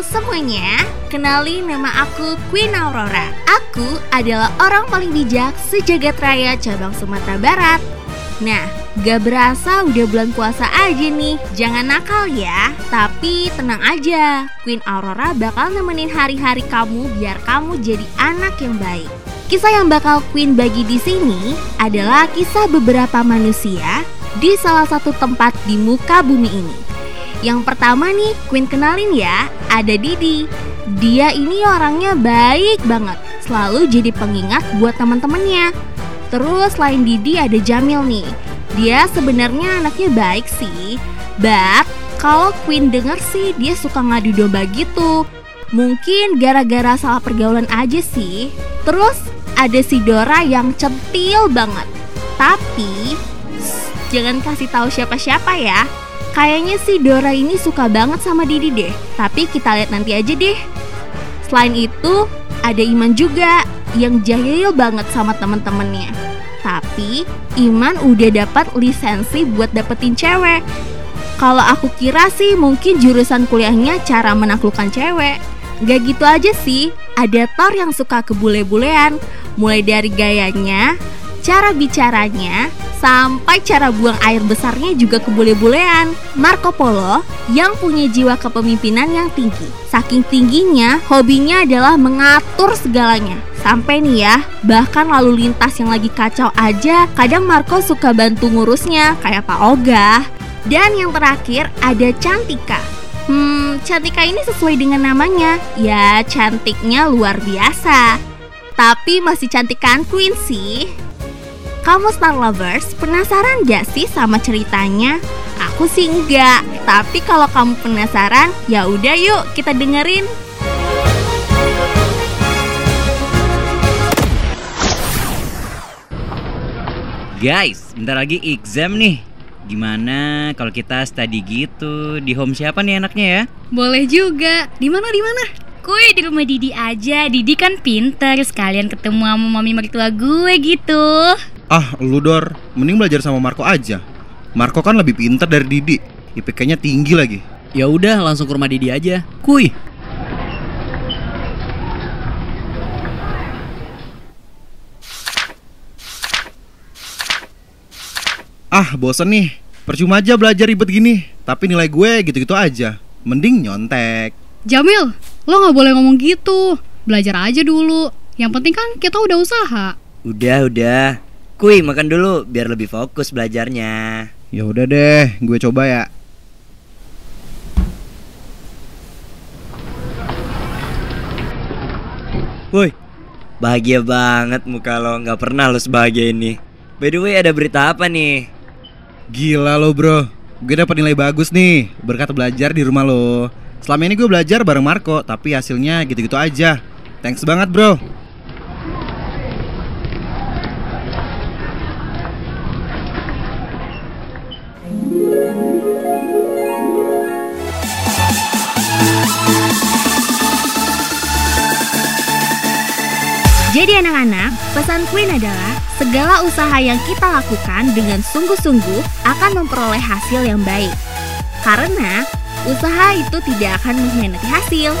Semuanya, kenali nama aku Queen Aurora. Aku adalah orang paling bijak sejagat raya cabang Sumatera Barat. Nah, gak berasa udah bulan puasa aja nih. Jangan nakal ya, tapi tenang aja. Queen Aurora bakal nemenin hari-hari kamu biar kamu jadi anak yang baik. Kisah yang bakal Queen bagi di sini adalah kisah beberapa manusia di salah satu tempat di muka bumi ini. Yang pertama nih, Queen kenalin ya, ada Didi. Dia ini orangnya baik banget, selalu jadi pengingat buat teman-temannya. Terus selain Didi ada Jamil nih. Dia sebenarnya anaknya baik sih, but kalau Queen denger sih dia suka ngadu domba gitu. Mungkin gara-gara salah pergaulan aja sih. Terus ada si Dora yang centil banget. Tapi jangan kasih tahu siapa-siapa ya. Kayaknya si Dora ini suka banget sama Didi deh. Tapi kita lihat nanti aja deh. Selain itu, ada Iman juga yang jahil banget sama temen-temennya. Tapi Iman udah dapat lisensi buat dapetin cewek. Kalau aku kira sih mungkin jurusan kuliahnya cara menaklukkan cewek. Gak gitu aja sih, ada Thor yang suka kebule-bulean. Mulai dari gayanya, cara bicaranya, sampai cara buang air besarnya juga kebule-bulean. Marco Polo yang punya jiwa kepemimpinan yang tinggi. Saking tingginya, hobinya adalah mengatur segalanya. Sampai nih ya, bahkan lalu lintas yang lagi kacau aja, kadang Marco suka bantu ngurusnya, kayak Pak Ogah. Dan yang terakhir ada Cantika. Hmm, Cantika ini sesuai dengan namanya. Ya, cantiknya luar biasa. Tapi masih cantikan Queen sih. Kamu Star Lovers penasaran gak sih sama ceritanya? Aku sih enggak, tapi kalau kamu penasaran, ya udah yuk kita dengerin. Guys, bentar lagi exam nih. Gimana kalau kita study gitu di home siapa nih anaknya ya? Boleh juga. Di mana di mana? Gue di rumah Didi aja. Didi kan pinter sekalian ketemu sama mami mertua gue gitu. Ah, lu Dor, mending belajar sama Marco aja. Marco kan lebih pintar dari Didi. IPK-nya tinggi lagi. Ya udah, langsung ke rumah Didi aja. Kuy. Ah, bosen nih. Percuma aja belajar ribet gini. Tapi nilai gue gitu-gitu aja. Mending nyontek. Jamil, lo nggak boleh ngomong gitu. Belajar aja dulu. Yang penting kan kita udah usaha. Udah, udah. Kuy, makan dulu biar lebih fokus belajarnya. Ya udah deh, gue coba ya. Woi, bahagia banget muka lo. Nggak pernah lo sebahagia ini. By the way, ada berita apa nih? Gila lo bro, gue dapat nilai bagus nih berkat belajar di rumah lo. Selama ini gue belajar bareng Marco, tapi hasilnya gitu-gitu aja. Thanks banget bro. Jadi anak-anak, pesan Queen adalah segala usaha yang kita lakukan dengan sungguh-sungguh akan memperoleh hasil yang baik. Karena usaha itu tidak akan mengkhianati hasil.